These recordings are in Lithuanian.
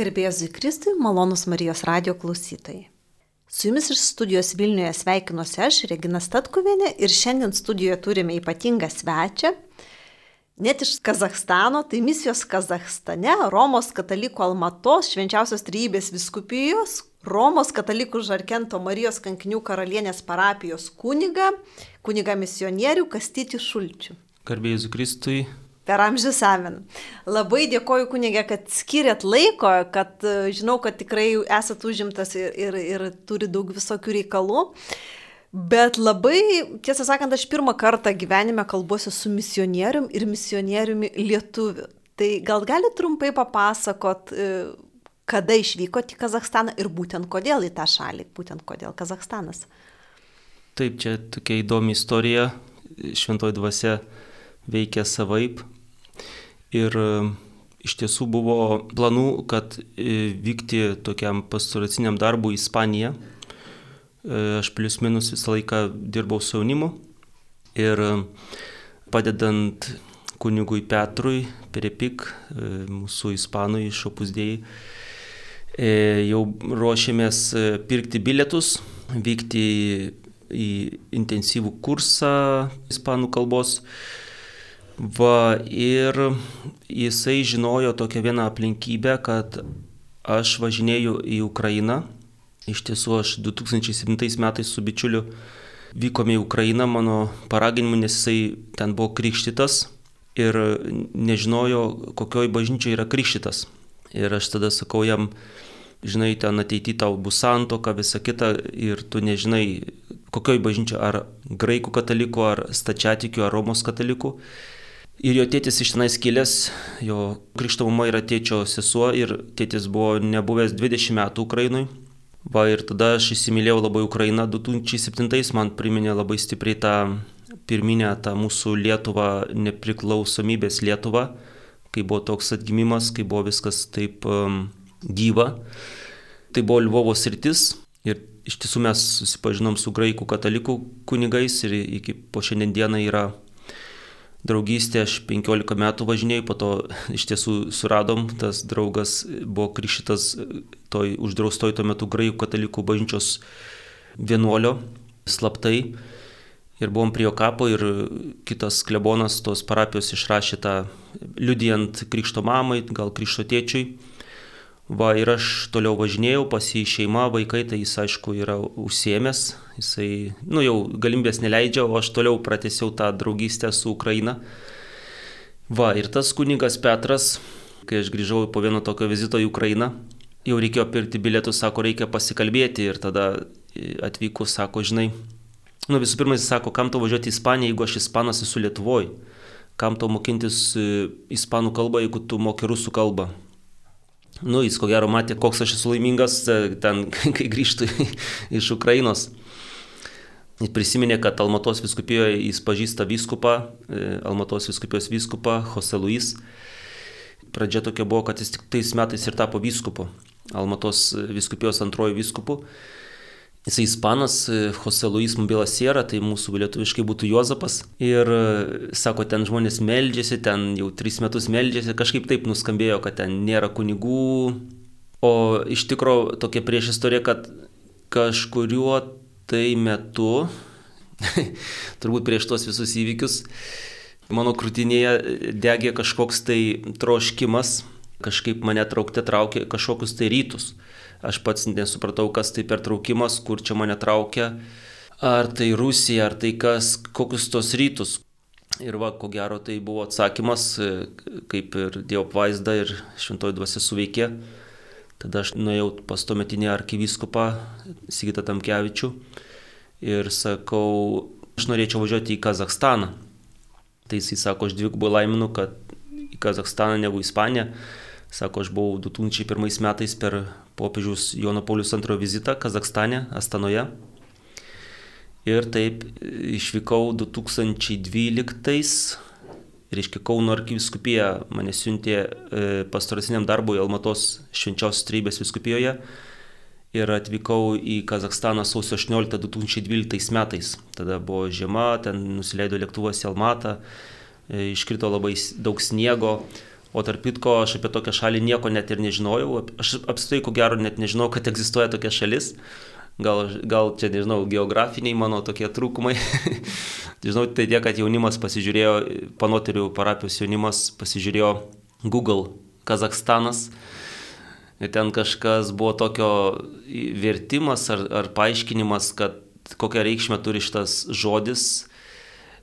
Garbėzui Kristui, malonus Marijos radio klausytojai. Su jumis iš studijos Vilniuje sveikinuosi aš, Regina Statkuvienė, ir šiandien studijoje turime ypatingą svečią. Net iš Kazahstano, tai misijos Kazahstane, Romos katalikų Almatos švenčiausios trybės viskupijos, Romos katalikų Žarkento Marijos kankinių karalienės parapijos kuniga, kuniga misionierių Kastyti Šulčių. Garbėjus Kristui, per amžių samin. Labai dėkoju kunigė, kad skiriat laiko, kad e, žinau, kad tikrai esat užimtas ir, ir, ir turi daug visokių reikalų. Bet labai, tiesą sakant, aš pirmą kartą gyvenime kalbuosiu su misionierium ir misionieriumi lietuviu. Tai gal gali trumpai papasakot, e, kada išvykote į Kazakstaną ir būtent kodėl į tą šalį, būtent kodėl Kazakstanas. Taip, čia tokia įdomi istorija. Šventoji dvasia veikia savaip. Ir e, iš tiesų buvo planų, kad e, vykti tokiam pastoraciniam darbui į Ispaniją. E, aš plius minus visą laiką dirbau su jaunimu. Ir padedant kunigui Petrui Perepik, mūsų ispanui iš opusdėjai, jau ruošėmės pirkti bilietus, vykti į intensyvų kursą ispanų kalbos Va, ir jisai žinojo tokią vieną aplinkybę, kad aš važinėjau į Ukrainą. Iš tiesų, aš 2007 metais su bičiuliu vykome į Ukrainą mano paraginimu, nes jisai ten buvo krikštytas ir nežinojo, kokioj bažnyčioje yra krikštytas. Ir aš tada sakau jam, žinai, ten ateity tau bus santoka, visa kita ir tu nežinai, kokioj bažnyčioje, ar graikų katalikų, ar stačiatikių, ar Romos katalikų. Ir jo tėtis iš tenais kilęs, jo krikšto mama yra tėčio sesuo ir tėtis buvo nebuvęs 20 metų Ukrainui. Va ir tada aš įsimylėjau labai Ukrainą 2007, man priminė labai stipriai tą pirminę tą mūsų Lietuvą, nepriklausomybės Lietuvą, kai buvo toks atgimimas, kai buvo viskas taip um, gyva. Tai buvo Lvovo sritis ir iš tiesų mes susipažinom su graikų katalikų kunigais ir iki po šiandien dieną yra draugystė, aš 15 metų važinėjau, po to iš tiesų suradom, tas draugas buvo krikštytas toj uždraustoj tuo metu graikų katalikų bažnyčios vienuolio slaptai. Ir buvom prie jo kapo ir kitas klebonas tos parapijos išrašė tą liudijant krikšto mamai, gal krikšto tėčiui Va ir aš toliau važinėjau, pas jį šeima, vaikai, tai jis aišku yra užsiemęs, jisai, nu jau galimybės neleidžia, o aš toliau pratęsiau tą draugystę su Ukraina. Va ir tas kunigas Petras, kai aš grįžau po vieno tokio vizito į Ukrainą, jau reikėjo pirkti bilietus, sako, reikia pasikalbėti ir tada atvykus, sako, žinai, nu visų pirma, jis sako, kam tau važiuoti į Ispaniją, jeigu aš ispanas esu Lietuvoje, kam tau mokintis e, ispanų kalbą, jeigu tu moki rusų kalbą. Nu, jis ko gero matė, koks aš esu laimingas e, ten, kai grįžtu iš Ukrainos. Jis prisiminė, kad Almatos viskupijoje jis pažįsta vyskupą, e, Almatos viskupijos vyskupą, Jose Luis. Pradžia tokia buvo, kad jis tik tais metais ir tapo vyskupu, Almatos viskupijos antrojo vyskupu. Jisai ispanas, e, Jose Luis Mubila Siera, tai mūsų lietuviškai būtų Jozapas. Ir e, sako, ten žmonės meldžiasi, ten jau tris metus meldžiasi, kažkaip taip nuskambėjo, kad ten nėra kunigų. O iš tikrųjų tokia prieš istorija, kad kažkuriuo tai metu, turbūt prieš tos visus įvykius, mano krūtinėje degė kažkoks tai troškimas, kažkaip mane traukte traukė kažkokius tai rytus. Aš pats nesupratau, kas tai per traukimas, kur čia mane traukia. Ar tai Rusija, ar tai kas, kokius tos rytus. Ir va, ko gero, tai buvo atsakymas, kaip ir Dievo apvaizda ir šventoji dvasia suveikė. Tada aš nuėjau pas to metinį arkivyskupą Sigitą Tamkevičių ir sakau, aš norėčiau važiuoti į Kazakstaną. Tai jisai sako, aš dvigubai laiminu, kad į Kazakstaną negu į Ispaniją. Sako, aš buvau 2001 metais per popiežiaus Jono Paulius II vizitą Kazakstane, Astanoje. Ir taip išvykau 2012, reiškia Kauno arkiviskupija mane siuntė e, pastoraciniam darbui Almatos švenčiausios trybės viskupijoje ir atvykau į Kazakstaną sausio 18 2012 metais. Tada buvo žiema, ten nusileido lėktuvas į Almatą, e, iškrito labai daug sniego, O tarp kitko, aš apie tokią šalį nieko net ir nežinojau. Aš apstai, ko gero, net nežinau, kad egzistuoja tokia šalis. Gal, gal čia, nežinau, geografiniai mano tokie trūkumai. žinau, tai tiek, kad jaunimas pasižiūrėjo, panoterių parapijos jaunimas pasižiūrėjo Google Kazakstanas. Ir ten kažkas buvo tokio vertimas ar, ar paaiškinimas, kad kokią reikšmę turi šitas žodis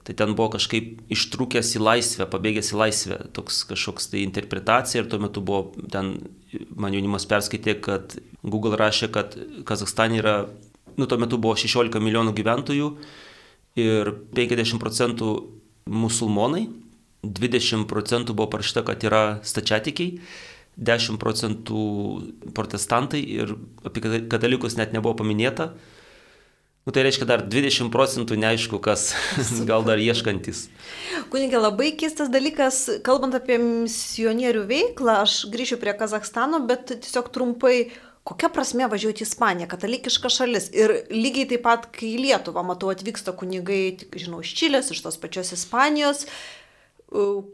Tai ten buvo kažkaip ištrūkęs į laisvę, pabėgęs į laisvę, toks kažkoks tai interpretacija ir tuo metu buvo, ten man jaunimas perskaitė, kad Google rašė, kad Kazakstane yra, nu tuo metu buvo 16 milijonų gyventojų ir 50 procentų musulmonai, 20 procentų buvo parašyta, kad yra stačiatikiai, 10 procentų protestantai ir apie katalikus net nebuvo paminėta. Nu, tai reiškia dar 20 procentų neaišku, kas gal dar ieškantis. Kunigė, labai keistas dalykas, kalbant apie misionierių veiklą, aš grįšiu prie Kazakstano, bet tiesiog trumpai, kokia prasme važiuoti į Ispaniją, katalikiška šalis. Ir lygiai taip pat, kai į Lietuvą, matau, atvyksta kunigai, žinau, iš Čilės, iš tos pačios Ispanijos,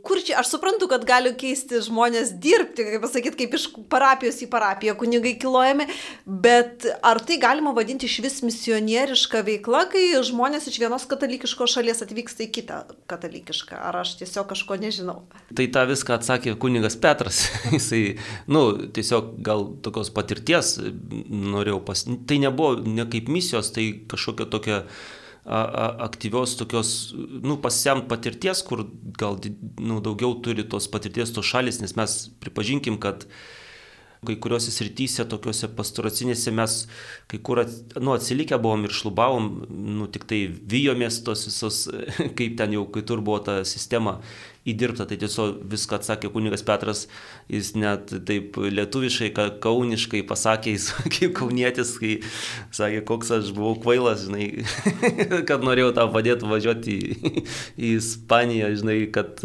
Kur čia, aš suprantu, kad gali keisti žmonės dirbti, kaip pasakyti, kaip iš parapijos į parapiją kunigai kilojami, bet ar tai galima vadinti iš vis misionieriška veikla, kai žmonės iš vienos katalikiškos šalies atvyksta į kitą katalikišką, ar aš tiesiog kažko nežinau? Tai tą viską atsakė kunigas Petras. Jisai, nu, tiesiog gal tokios patirties norėjau pas... Tai nebuvo ne kaip misijos, tai kažkokia tokia aktyvios tokios, nu, pasisemt patirties, kur gal nu, daugiau turi tos patirties tos šalis, nes mes pripažinkim, kad kai kuriuose srityse, tokiuose pastoracinėse mes kai kur at, nu, atsilikę buvom ir šlubavom, nu, tik tai vyjomės tos visos, kaip ten jau kitur buvo ta sistema įdirbta, tai tiesiog viską atsakė kunigas Petras, jis net taip lietuviškai, kauniškai pasakė, jis kaip kaunietis, kai sakė, koks aš buvau kvailas, žinai, kad norėjau tau padėti važiuoti į, į Ispaniją, žinai, kad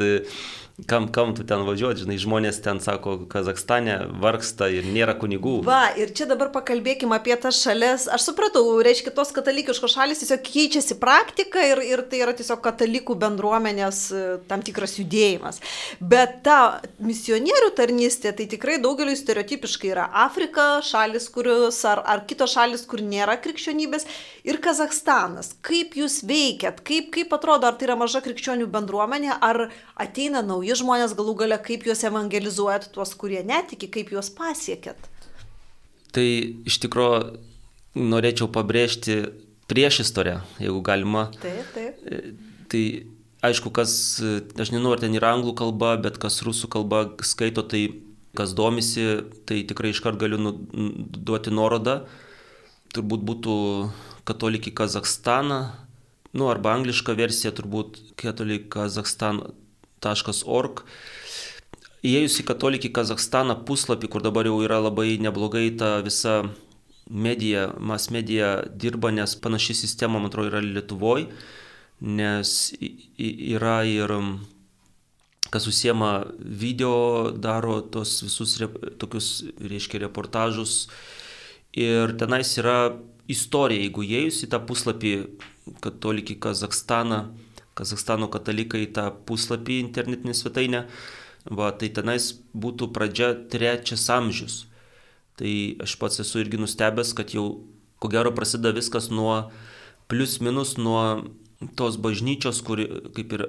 kam, kam tu ten važiuoti, žinai, žmonės ten sako, Kazakstane vargsta ir nėra kunigų. Va, ir čia dabar pakalbėkime apie tas šalis. Aš supratau, reiškia, tos katalikiškos šalis tiesiog keičiasi praktika ir, ir tai yra tiesiog katalikų bendruomenės e, tam tikras judėjimas. Bet ta misionierių tarnystė, tai tikrai daugeliu stereotipiškai yra Afrika, šalis, kurios, ar, ar kitos šalis, kur nėra krikščionybės, ir Kazakstanas. Kaip jūs veikiat, kaip, kaip atrodo, ar tai yra maža krikščionių bendruomenė, ar ateina nauji žmonės galų gale, kaip juos evangelizuojat, tuos, kurie netiki, kaip juos pasiekėt? Tai iš tikrųjų norėčiau pabrėžti prieš istoriją, jeigu galima. Taip, taip. E, tai aišku, kas, aš nežinau, ar ten yra anglų kalba, bet kas rusų kalba skaito, tai kas domisi, tai tikrai iškart galiu nu, duoti nuorodą. Turbūt būtų katalikį Kazakstaną, nu arba angliška versija turbūt katalikį Kazakstaną org. Įėjus į katolikį Kazakstaną puslapį, kur dabar jau yra labai neblogai ta visa medija, mas medija dirba, nes panaši sistema, man atrodo, yra Lietuvoje, nes yra ir kas užsiema video, daro tos visus tokius, reiškia, reportažus. Ir tenais yra istorija, jeigu įėjus į tą puslapį katolikį Kazakstaną, Kazakstano katalikai tą puslapį internetinį svetainę, va, tai tenais būtų pradžia trečias amžius. Tai aš pats esu irgi nustebęs, kad jau ko gero prasideda viskas nuo plius minus nuo tos bažnyčios, kuri kaip ir e,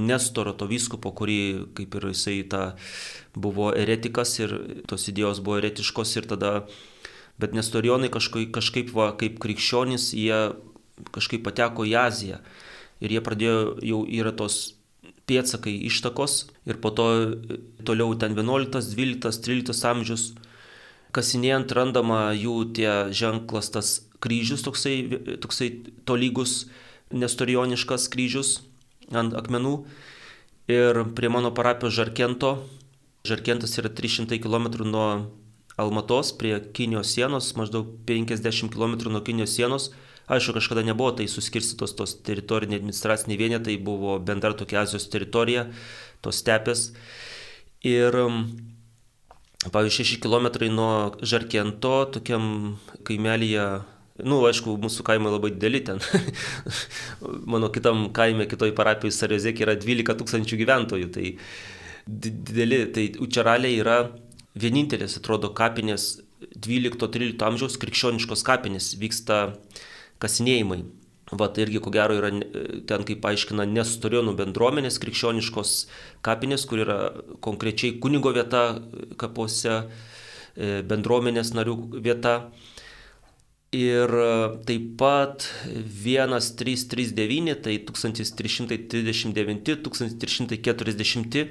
Nestoro, to vyskupo, kurį kaip ir jisai ta buvo eretikas ir tos idėjos buvo eretiškos ir tada, bet Nestorijonai kažkaip, kažkaip va, kaip krikščionys, jie kažkaip pateko į Aziją ir jie pradėjo, jau yra tos pėtsakai ištakos ir po to toliau ten 11, 12, 13 amžius kasinėjant randama jų tie ženklas tas kryžius toksai, toksai tolygus nestorioniškas kryžius ant akmenų ir prie mano parapijos Žarkento. Žarkentas yra 300 km nuo Almatos prie Kinijos sienos, maždaug 50 km nuo Kinijos sienos Aišku, kažkada nebuvo tai suskirstytos tos teritoriniai administraciniai vienetai, buvo bendra tokia Azijos teritorija, tos stepės. Ir, pavyzdžiui, 6 km nuo Žarkento, tokiam kaimelyje, nu, aišku, mūsų kaimai labai dideli ten. Mano kitam kaime, kitoj parapijoje Sarezekė yra 12 tūkstančių gyventojų. Tai dideli. Tai Učeralė yra vienintelės, atrodo, kapinės 12-13 amžiaus krikščioniškos kapinės vyksta kasinėjimai. Vat irgi, ko gero, yra ten, kaip aiškina, nestorijonų bendruomenės krikščioniškos kapinės, kur yra konkrečiai kunigo vieta kapuose, e, bendruomenės narių vieta. Ir e, taip pat 1339, tai 1339-1340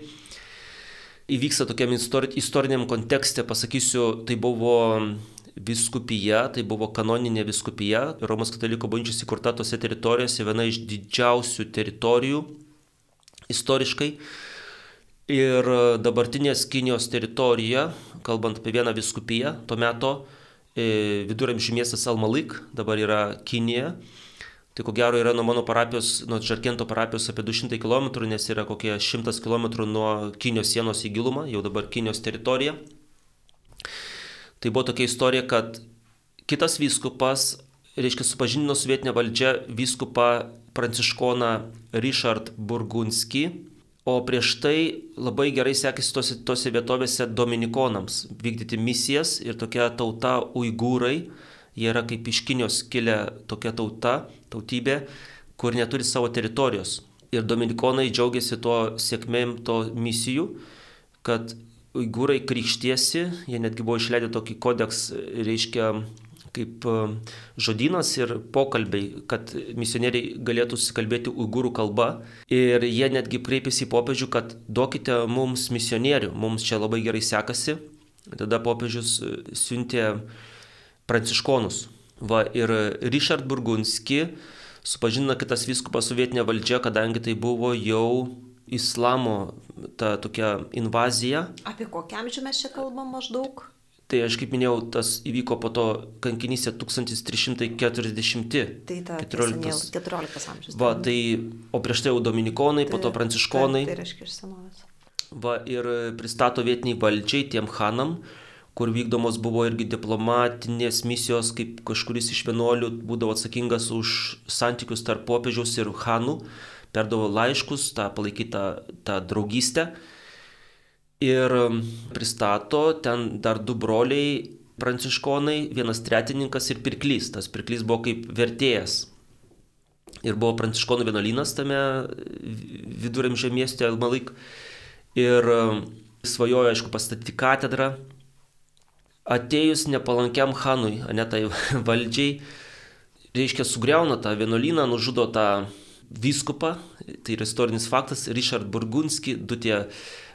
įvyksta tokiam istoriniam kontekste, pasakysiu, tai buvo viskupija, tai buvo kanoninė viskupija, Romos katalikų bažnyčios įkurta tose teritorijose, viena iš didžiausių teritorijų istoriškai. Ir dabartinės Kinijos teritorija, kalbant apie vieną viskupiją, tuo metu e, viduramžių miestas Almalik, dabar yra Kinija. Tai ko gero yra nuo mano parapijos, nuo Čarkento parapijos apie 200 km, nes yra kokie 100 km nuo Kinijos sienos į gilumą, jau dabar Kinijos teritorija. Tai buvo tokia istorija, kad kitas vyskupas, reiškia, supažindino su vietinė valdžia vyskupą pranciškoną Richard Burgunski, o prieš tai labai gerai sekėsi tose, tose vietovėse dominikonams vykdyti misijas ir tokia tauta uigūrai, jie yra kaip iš Kinijos kilę tokia tauta, tautybė, kur neturi savo teritorijos. Ir dominikonai džiaugiasi tuo sėkmėm to misijų, kad uigūrai krikštiesi, jie netgi buvo išleidę tokį kodeks, reiškia, kaip e, žodynas ir pokalbiai, kad misionieriai galėtų susikalbėti uigūrų kalba. Ir jie netgi kreipėsi į popiežių, kad duokite mums misionierių, mums čia labai gerai sekasi. Tada popiežius e, siuntė pranciškonus. Va, ir Richard Burgunski supažino kitas viskupas su vietinė valdžia, kadangi tai buvo jau islamo ta tokia invazija. Apie kokią amžių mes čia kalbam maždaug? Tai aš kaip minėjau, tas įvyko po to kankinysė 1340. Tai ta 14, 14 amžius. Va, tai, o prieš tai jau dominikonai, tai, po to pranciškonai. Tai, tai reiškia iš senovės. Va, ir pristato vietiniai valdžiai tiem hanam, kur vykdomos buvo irgi diplomatinės misijos, kaip kažkuris iš vienuolių būdavo atsakingas už santykius tarp popiežiaus ir hanų perdavo laiškus, tą palaikytą tą draugystę. Ir um, pristato ten dar du broliai pranciškonai, vienas tretininkas ir pirklys. Tas pirklys buvo kaip vertėjas. Ir buvo pranciškonų vienuolynas tame viduramžio mieste Elmalaik. Ir um, svajojo, aišku, pastatyti katedrą. Atėjus nepalankiam Hanui, ne tai valdžiai, reiškia, sugriauna tą vienuolyną, nužudo tą vyskupą, tai yra istorinis faktas, Richard Burgunski, du tie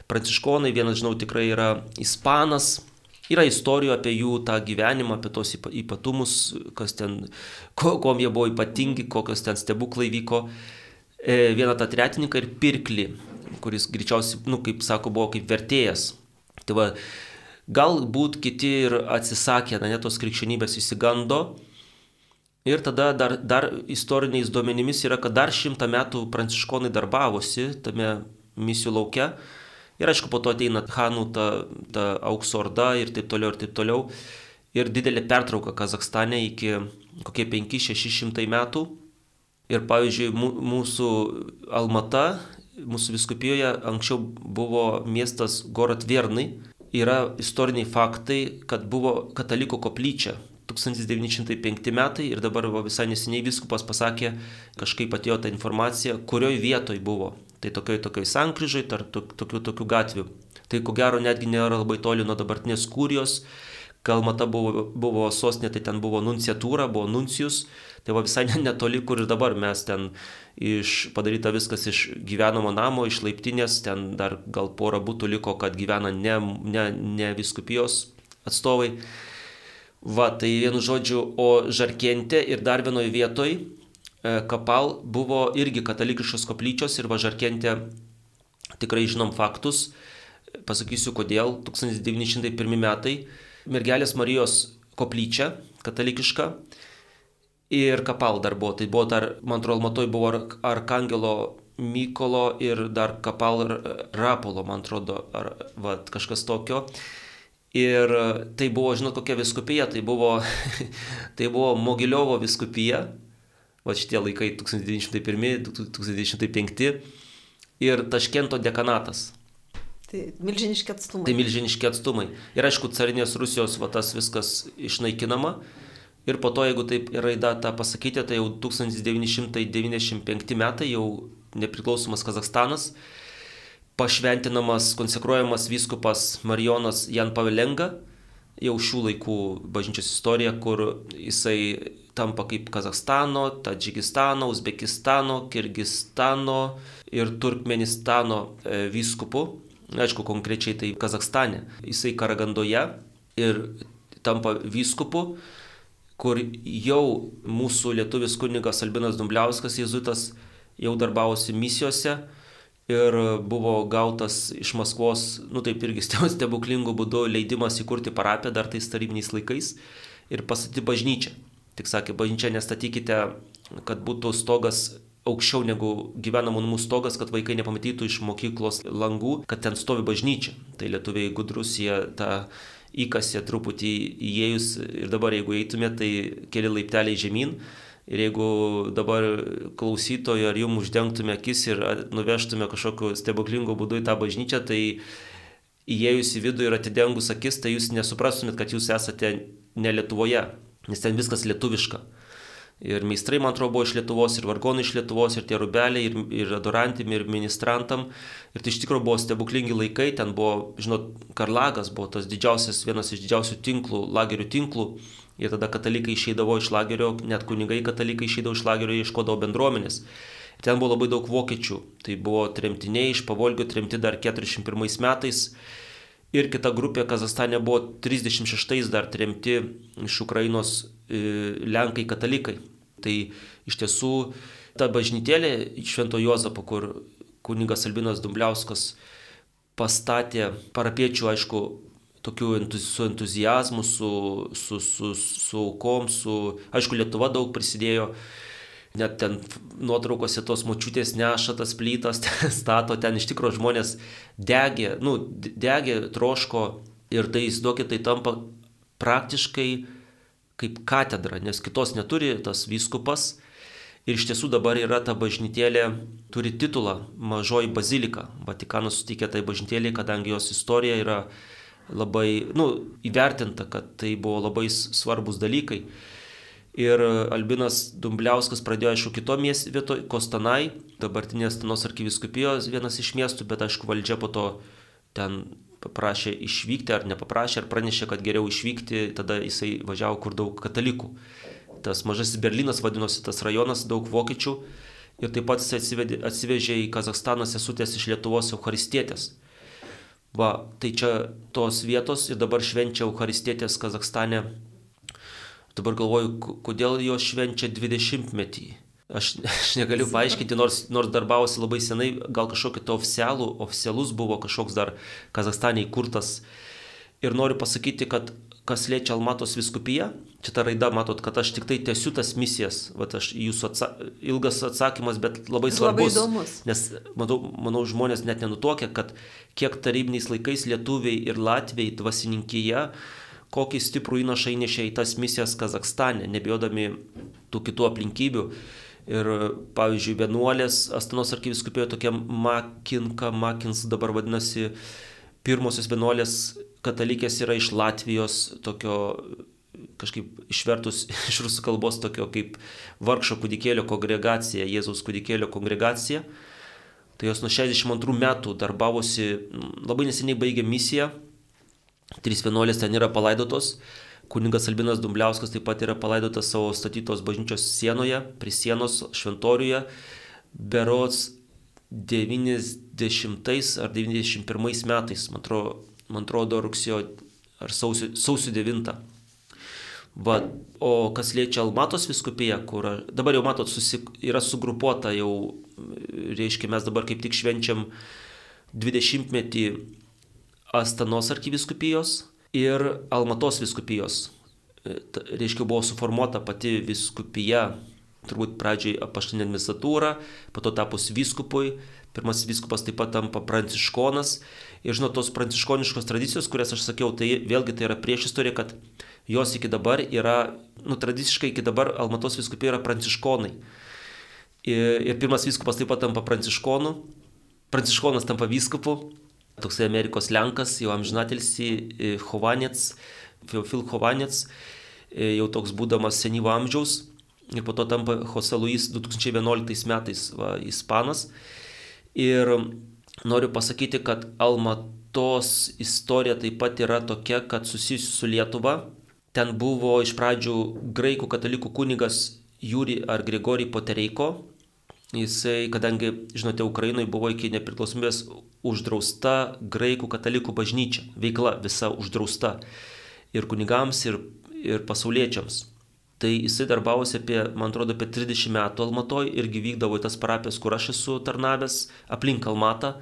pranciškonai, vienas žinau tikrai yra ispanas, yra istorijų apie jų tą gyvenimą, apie tos ypatumus, kas ten, ko, kuom jie buvo ypatingi, kokios ten stebuklai vyko. E, vieną tą tretininką ir pirklį, kuris greičiausiai, nu, kaip sako, buvo kaip vertėjas. Tai va, galbūt kiti ir atsisakė, na, net tos krikščionybės įsigando, Ir tada dar, dar istoriniais duomenimis yra, kad dar šimtą metų pranciškonai darbavosi tame misijų laukia. Ir aišku, po to ateina Hanų ta, ta aukso orda ir taip toliau ir taip toliau. Ir didelė pertrauka Kazakstane iki kokie 5-600 metų. Ir pavyzdžiui, mūsų Almata, mūsų viskupijoje anksčiau buvo miestas Goratvernai. Yra istoriniai faktai, kad buvo katalikų koplyčia 1905 metai ir dabar va, visai neseniai viskupas pasakė, kažkaip atėjo ta informacija, kurioj vietoj buvo. Tai tokioj tokioj sankryžai, tarp tokių tokių gatvių. Tai ko gero netgi nėra labai toli nuo dabartinės kūrijos. Kalmata buvo, buvo sostinė, tai ten buvo nunciatūra, buvo nuncijus. Tai va visai netoli, kur ir dabar mes ten iš, padaryta viskas iš gyvenamo namo, iš laiptinės, ten dar gal pora būtų liko, kad gyvena ne, ne, ne viskupijos atstovai. Va, tai vienu žodžiu, o Žarkente ir dar vienoje vietoj e, Kapal buvo irgi katalikiškos koplyčios ir va Žarkente tikrai žinom faktus. Pasakysiu kodėl. 1901 metai mergelės Marijos koplyčia katalikiška ir Kapal dar buvo. Tai buvo dar, man atrodo, matoj buvo Arkangelo Mykolo ir dar Kapal Rapolo, man atrodo, ar va, kažkas tokio. Ir tai buvo, žinot, kokia viskupija, tai buvo, tai buvo Mogiliovo viskupija, va šitie laikai 1901-1905 ir Taškento dekanatas. Tai milžiniški atstumai. Tai milžiniški atstumai. Ir aišku, carinės Rusijos va tas viskas išnaikinama. Ir po to, jeigu taip yra į datą pasakyti, tai jau 1995 metai, jau nepriklausomas Kazakstanas, pašventinamas, konsekruojamas vyskupas Marijonas Jan Pavelenga, jau šių laikų bažnyčios istorija, kur jisai tampa kaip Kazakstano, Tadžikistano, Uzbekistano, Kirgistano ir Turkmenistano e, vyskupu. Aišku, konkrečiai tai Kazakstane. Jisai Karagandoje ir tampa vyskupu kur jau mūsų lietuvis kunigas Albinas Dumbliauskas, jėzuitas, jau darbavosi misijose ir buvo gautas iš Maskvos, nu taip irgi stebuklingų būdų leidimas įkurti parapiją dar tais tarybiniais laikais ir pastatyti bažnyčią. Tik sakė, bažnyčią nestatykite, kad būtų stogas aukščiau negu gyvenamų namų stogas, kad vaikai nepamatytų iš mokyklos langų, kad ten stovi bažnyčia. Tai lietuviai gudrus, jie tą įkasė truputį įėjus ir dabar jeigu eitumė, tai keli laipteliai žemyn. Ir jeigu dabar klausytojo ar jums uždengtume akis ir nuvežtume kažkokiu stebuklingu būdu į tą bažnyčią, tai įėjus į vidų ir atidengus akis, tai jūs nesuprastumėt, kad jūs esate ne Lietuvoje, nes ten viskas lietuviška. Ir meistrai, man atrodo, buvo iš Lietuvos, ir vargonai iš Lietuvos, ir tie rubeliai, ir, ir adorantim, ir ministrantam. Ir tai iš tikrųjų buvo stebuklingi laikai, ten buvo, žinot, Karlagas buvo tas didžiausias, vienas iš didžiausių tinklų, lagerių tinklų. Ir tada katalikai išeidavo iš lagerio, net kunigai katalikai išeidavo iš lagerio, ieškodavo bendruomenės. Ir ten buvo labai daug vokiečių. Tai buvo tremtiniai iš Pavolgio, tremti dar 41 metais. Ir kita grupė Kazastane buvo 36 dar tremti iš Ukrainos E, Lenkai katalikai. Tai iš tiesų ta bažnytėlė Švento Jozapo, kur kuningas Albinas Dumbliauskas pastatė parapiečių, aišku, tokiu entuzi su entuzijazmu, su, su, su, su aukom, su, aišku, Lietuva daug prisidėjo, net ten nuotraukose tos močiutės neša tas plytas, stato, ten iš tikrųjų žmonės degė, nu, degė, troško ir tai įsivaizduokit, tai tampa praktiškai kaip katedra, nes kitos neturi tas vyskupas. Ir iš tiesų dabar yra ta bažnytėlė, turi titulą Mažoji bazilika. Vatikanas sutikė tai bažnytėlė, kadangi jos istorija yra labai, nu, įvertinta, kad tai buvo labai svarbus dalykai. Ir Albinas Dumbliauskas pradėjo, aišku, kitomis vietoje, Kostanai, dabartinės Tanos arkiviskupijos vienas iš miestų, bet aišku, valdžia po to ten paprašė išvykti ar nepaprašė, ar pranešė, kad geriau išvykti, tada jisai važiavo kur daug katalikų. Tas mažasis Berlynas vadinosi tas rajonas, daug vokiečių ir taip pat jis atsivedė, atsivežė į Kazakstaną sesutės iš Lietuvos Eucharistietės. Va, tai čia tos vietos ir dabar švenčia Eucharistietės Kazakstane. Dabar galvoju, kodėl jo švenčia 20 metį. Aš, aš negaliu paaiškinti, nors, nors darbavosi labai senai, gal kažkokį to oficialų, oficialus buvo kažkoks dar Kazakstane įkurtas. Ir noriu pasakyti, kad kas liečia Almatos viskupiją, čia ta raida, matot, kad aš tik tai tęsiu tas misijas, Vat aš jūsų atsa ilgas atsakymas, bet labai svarbus. Labai įdomus. Nes manau, manau, žmonės net nenutokia, kad kiek tarybiniais laikais lietuviai ir latviai dvasininkyje kokį stiprų įnašą įnešė į tas misijas Kazakstane, nebijodami tų kitų aplinkybių. Ir pavyzdžiui, vienuolės Astanos arkiviskupijoje tokia Makinka, Makins dabar vadinasi, pirmosios vienuolės katalikės yra iš Latvijos, tokio kažkaip išvertus iš rusų kalbos tokio kaip vargšo kūdikėlio kongregacija, Jėzaus kūdikėlio kongregacija. Tai jos nuo 62 metų darbavosi, labai neseniai baigė misiją, trys vienuolės ten yra palaidotos Kuningas Albinas Dumbliauskas taip pat yra palaidotas savo statytos bažnyčios sienoje, prie sienos šventoriuje, berots 90 ar 91 metais, man atrodo, man atrodo rugsėjo ar sausio, sausio 9. Va, o kas liečia Almatos viskupiją, kur dabar jau matot, susi, yra sugrupuota, jau, reiškia, mes dabar kaip tik švenčiam 20 metį Astanos arkiviskupijos ir Almatos viskupijos. E, reiškia, buvo suformuota pati viskupija, turbūt pradžiai apaštinė administratūra, po to tapus viskupui, pirmasis viskupas taip pat tampa pranciškonas. Ir žinot, tos pranciškoniškos tradicijos, kurias aš sakiau, tai vėlgi tai yra prieš istoriją, kad jos iki dabar yra, nu, tradiciškai iki dabar Almatos viskupija yra pranciškonai. Ir, ir pirmas viskupas taip pat tampa pranciškonu, pranciškonas tampa vyskupu, toksai Amerikos Lenkas, jau amžinatilsi Hovanets, Feofil Hovanets, jau toks būdamas senyvo amžiaus ir po to tampa Jose Luis 2011 metais va, ispanas. Ir noriu pasakyti, kad Almatos istorija taip pat yra tokia, kad susijusi su Lietuva. Ten buvo iš pradžių graikų katalikų kunigas Jūri ar Grigorij Potereiko. Jisai, kadangi, žinote, Ukrainoje buvo iki nepriklausomybės uždrausta graikų katalikų bažnyčia, veikla visa uždrausta ir kunigams, ir, ir pasauliečiams. Tai jisai darbavosi apie, man atrodo, apie 30 metų Almatoj irgi vykdavo į tas parapijas, kur aš esu tarnavęs, aplink Almatą.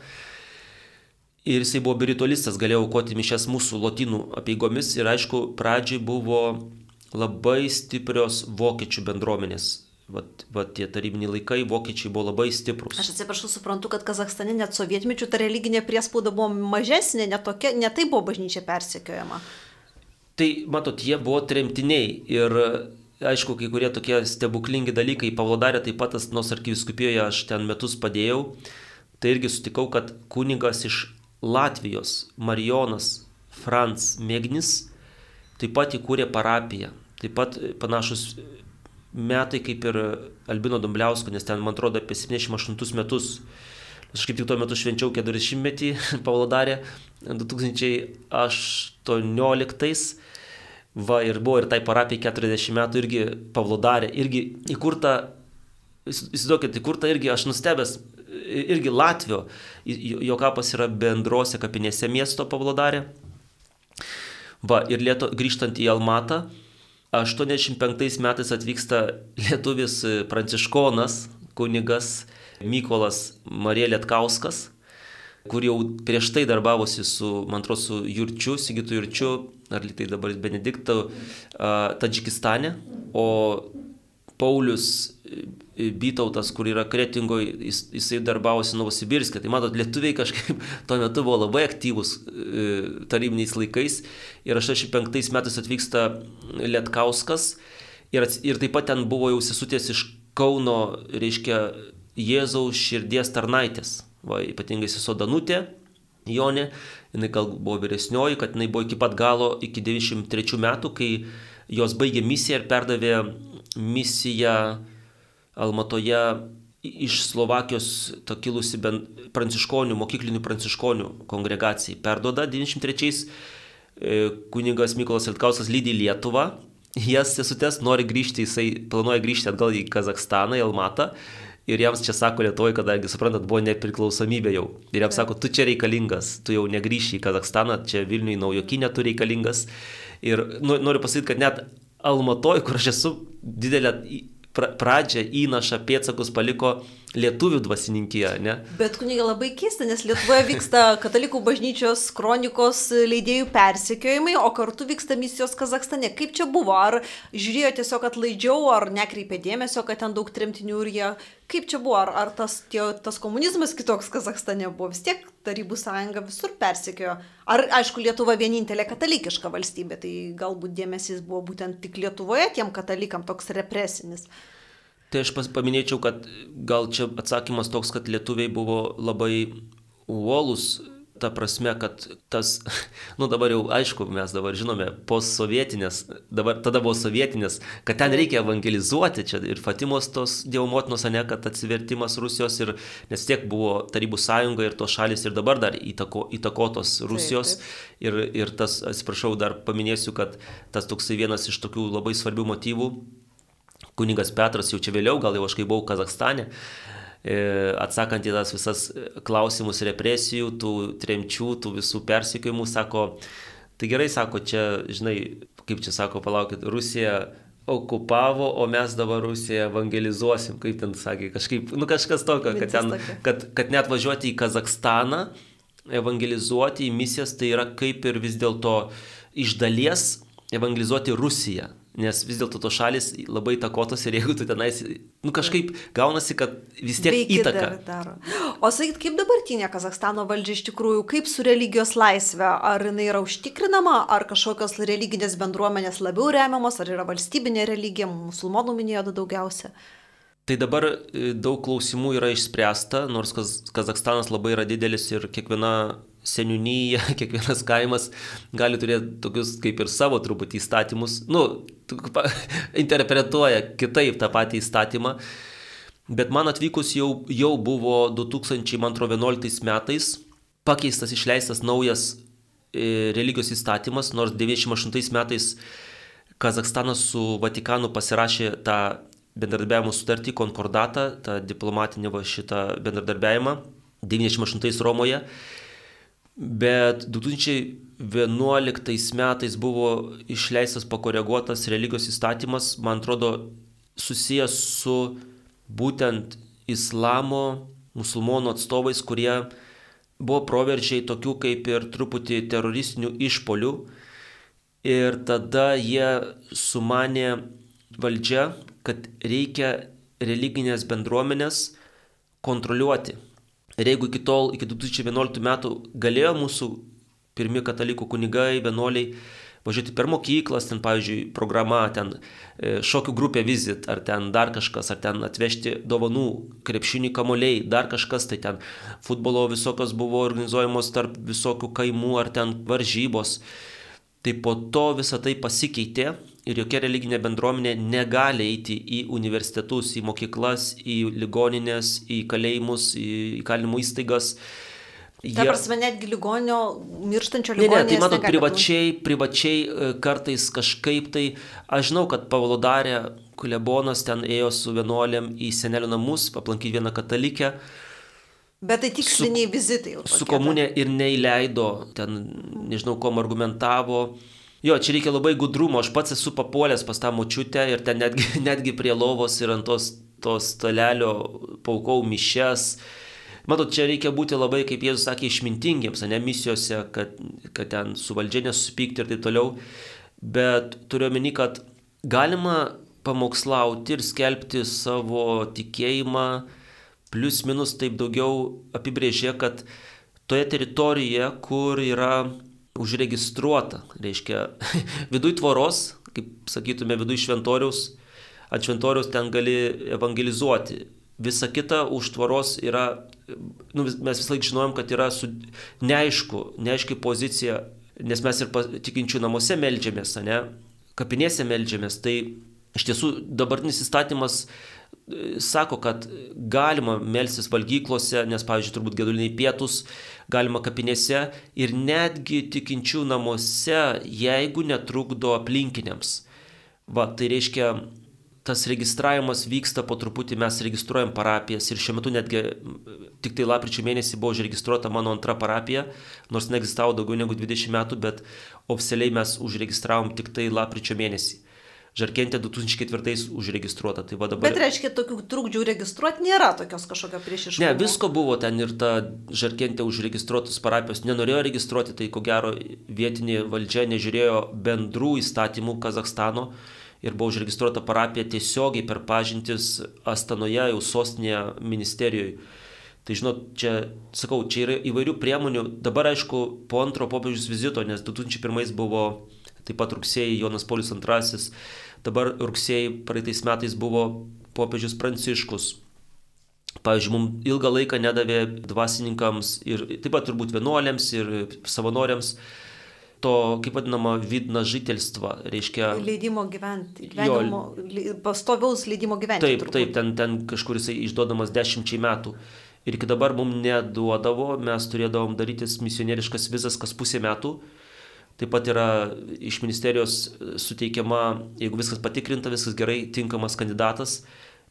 Ir jisai buvo biritualistas, galėjo aukoti mišes mūsų lotynų apieigomis ir aišku, pradžiai buvo labai stiprios vokiečių bendruomenės. Vat, vat tie tarybiniai laikai vokiečiai buvo labai stiprus. Aš atsiprašau, suprantu, kad Kazakstane net sovietmečių ta religinė priespauda buvo mažesnė, ne, tokia, ne tai buvo bažnyčia persekiojama. Tai, matot, jie buvo tremtiniai ir aišku, kai kurie tokie stebuklingi dalykai, Pavlodarė taip pat, nors arkiviskupijoje aš ten metus padėjau, tai irgi sutikau, kad kunigas iš Latvijos, Marijonas Franz Megnis, taip pat įkūrė parapiją. Taip pat panašus metai kaip ir Albino Dumbliausko, nes ten, man atrodo, apie 78 metus. Aš kaip tik tuo metu švenčiau 40 metį Pavlodarė 2018 Va ir buvo ir tai parapijai 40 metų irgi Pavlodarė, irgi įkurta, įsivaizduokit, įkurta irgi, aš nustebęs, irgi Latvio, jo kapas yra bendrose kapinėse miesto Pavlodarė. Va ir lieto, grįžtant į Almatą, 85 metais atvyksta lietuvis pranciškonas, kunigas Mykolas Marija Lietkauskas kur jau prieš tai darbavosi su, man atrodo, su Jurčiu, Sigitu Jurčiu, ar lytai dabar Benediktu, Tadžikistane, o Paulius Bytautas, kur yra Kretingoje, jis, jisai darbavosi Novosibirskė. Tai matot, lietuviai kažkaip tuo metu buvo labai aktyvus e, tarybiniais laikais. Ir 85 metais atvyksta Lietkauskas. Ir, ir taip pat ten buvo jau sesutės iš Kauno, reiškia, Jėzaus širdies tarnaitės va, ypatingai sesuo Danutė, Jonė, jinai gal buvo vyresnioji, kad jinai buvo iki pat galo, iki 93 metų, kai jos baigė misiją ir perdavė misiją Almatoje iš Slovakijos kilusi pranciškonių, mokyklinių pranciškonių kongregacijai. Perdoda 93-ais e, kunigas Mykolas Lietkauskas lydi Lietuvą. Jas sesutės nori grįžti, jisai planuoja grįžti atgal į Kazakstaną, į Almatą. Ir jiems čia sako Lietuvoje, kadangi suprantat, buvo nepriklausomybė jau. Ir jiems sako, tu čia reikalingas, tu jau negryši į Kazakstaną, čia Vilniui naujokinė tu reikalingas. Ir nu, noriu pasakyti, kad net Almatoj, kur aš esu didelę pradžią įnašą pėtsakus paliko lietuvių dvasininkija, ne? Bet kuniga labai keista, nes Lietuvoje vyksta katalikų bažnyčios kronikos leidėjų persekiojimai, o kartu vyksta misijos Kazakstane. Kaip čia buvo? Ar žiūrėjo tiesiog atlaidžiau, ar nekreipė dėmesio, kad ten daug tremtinių ir jie... Kaip čia buvo? Ar, ar tas, tie, tas komunizmas kitoks Kazakstane buvo? Vis tiek Tarybų sąjunga visur persekiojo. Ar, aišku, Lietuva vienintelė katalikiška valstybė, tai galbūt dėmesys buvo būtent tik Lietuvoje tiem katalikam toks represinis. Tai aš paminėčiau, kad gal čia atsakymas toks, kad lietuviai buvo labai uolus, ta prasme, kad tas, nu dabar jau aišku, mes dabar žinome, postsovietinės, dabar tada buvo sovietinės, kad ten reikia evangelizuoti, čia ir Fatimos tos Dievo motinos, ne, kad atsivertimas Rusijos ir, nes tiek buvo Tarybų sąjunga ir tos šalis ir dabar dar įtako, įtakotos Rusijos. Taip, taip. Ir, ir tas, atsiprašau, dar paminėsiu, kad tas toksai vienas iš tokių labai svarbių motyvų kunigas Petras jau čia vėliau, gal jau aš kai buvau Kazakstane, e, atsakant į tas visas klausimus represijų, tų tremčių, tų visų persikėjimų, sako, tai gerai, sako, čia, žinai, kaip čia sako, palaukit, Rusija okupavo, o mes dabar Rusiją evangelizuosim, kaip ten sakė, kažkaip, nu kažkas tokio, kad, ten, kad, kad net važiuoti į Kazakstaną, evangelizuoti į misijas, tai yra kaip ir vis dėlto iš dalies evangelizuoti Rusiją nes vis dėlto tos šalis labai takotos ir jeigu tu tenais, nu kažkaip gaunasi, kad vis tiek Veiki įtaka. Daro. O sakyt, kaip dabartinė Kazakstano valdžia iš tikrųjų, kaip su religijos laisvė, ar jinai yra užtikrinama, ar kažkokios religinės bendruomenės labiau remiamos, ar yra valstybinė religija, musulmonų minėjo daugiausia. Tai dabar e, daug klausimų yra išspręsta, nors Kazakstanas labai yra didelis ir kiekviena seniūnyje, kiekvienas kaimas gali turėti tokius kaip ir savo truputį įstatymus, nu, interpretuoja kitaip tą patį įstatymą. Bet man atvykus jau, jau buvo 2011 metais pakeistas, išleistas naujas e, religijos įstatymas, nors 98 metais Kazakstanas su Vatikanu pasirašė tą bendradarbiavimo sutartį, konkordatą, tą diplomatinį va šitą bendradarbiavimą 98 Romoje. Bet 2011 metais buvo išleistas pakoreguotas religijos įstatymas, man atrodo, susijęs su būtent islamo, musulmonų atstovais, kurie buvo proveržiai tokių kaip ir truputį teroristinių išpolių. Ir tada jie sumanė valdžia, kad reikia religinės bendruomenės kontroliuoti. Ir jeigu iki tol, iki 2011 metų galėjo mūsų pirmi katalikų kunigai, vienuoliai važiuoti per mokyklas, ten, pavyzdžiui, programa, ten e, šokių grupė vizit, ar ten dar kažkas, ar ten atvežti dovanų, krepšinį kamoliai, dar kažkas, tai ten futbolo visokios buvo organizuojamos tarp visokių kaimų, ar ten varžybos. Tai po to visa tai pasikeitė ir jokia religinė bendruomenė negali eiti į universitetus, į mokyklas, į ligoninės, į kalėjimus, į įkalinimo įstaigas. Jie... Ta prasme, netgi ligonio, mirštančio ligonio. Ne, ne, tai matot, privačiai, privačiai e, kartais kažkaip tai, aš žinau, kad Pavlodarė Kulebonas ten ėjo su vienuolėm į senelio namus, aplankyti vieną katalikę. Bet tai tiksliniai vizitai jau. Su komunė ir neįleido, ten nežinau, kom argumentavo. Jo, čia reikia labai gudrumo, aš pats esu papuolęs pas tą močiutę ir ten netgi, netgi prie lovos ir ant tos, tos stalelio paukau mišes. Matot, čia reikia būti labai, kaip Jėzus sakė, išmintingiems, ne misijose, kad, kad ten su valdžia nesusipykti ir taip toliau. Bet turiu omeny, kad galima pamokslauti ir skelbti savo tikėjimą, plus minus taip daugiau apibrėžė, kad toje teritorijoje, kur yra užregistruota, reiškia, viduj tvoros, kaip sakytume, viduj šventoriaus, ant šventoriaus ten gali evangelizuoti. Visa kita už tvoros yra, nu, mes visą laiką žinojom, kad yra su, neaišku, neaiški pozicija, nes mes ir tikinčių namuose melžiamės, ne, kapinėse melžiamės. Tai iš tiesų dabartinis įstatymas sako, kad galima melstis valgyklose, nes, pavyzdžiui, turbūt geduliniai pietus, galima kapinėse ir netgi tikinčių namuose, jeigu netrukdo aplinkiniams. Va, tai reiškia, tas registravimas vyksta po truputį, mes registruojam parapijas ir šiuo metu netgi tik tai lapkričio mėnesį buvo užregistruota mano antra parapija, nors neegzistavo daugiau negu 20 metų, bet oficialiai mes užregistravom tik tai lapkričio mėnesį. Žarkentė 2004 užregistruota. Tai dabar... Bet reiškia, tokių trukdžių registruoti nėra tokios kažkokio priešiškumo. Ne, visko buvo ten ir ta Žarkentė užregistruotus parapijos nenorėjo registruoti, tai ko gero vietinė valdžia nežiūrėjo bendrų įstatymų Kazakstano ir buvo užregistruota parapija tiesiogiai per pažintis Astanoje, jau sostinėje ministerijoje. Tai žinot, čia, sakau, čia yra įvairių priemonių. Dabar, aišku, po antro popiežiaus vizito, nes 2001 buvo taip pat rugsėjai Jonas Paulius II Dabar rugsėjai praeitais metais buvo popiežius Pranciškus. Pavyzdžiui, mums ilgą laiką nedavė dvasininkams ir taip pat turbūt vienuoliams ir savanoriams to, kaip vadinama, vidna žitelstva, reiškia... Leidimo gyventi, gyvenimo, jo, pastoviaus leidimo gyventi. Taip, turbūt. taip, ten, ten kažkur jisai išduodamas dešimčiai metų. Ir iki dabar mums neduodavo, mes turėdavom darytis misionieriškas vizas kas pusę metų. Taip pat yra iš ministerijos suteikiama, jeigu viskas patikrinta, viskas gerai, tinkamas kandidatas,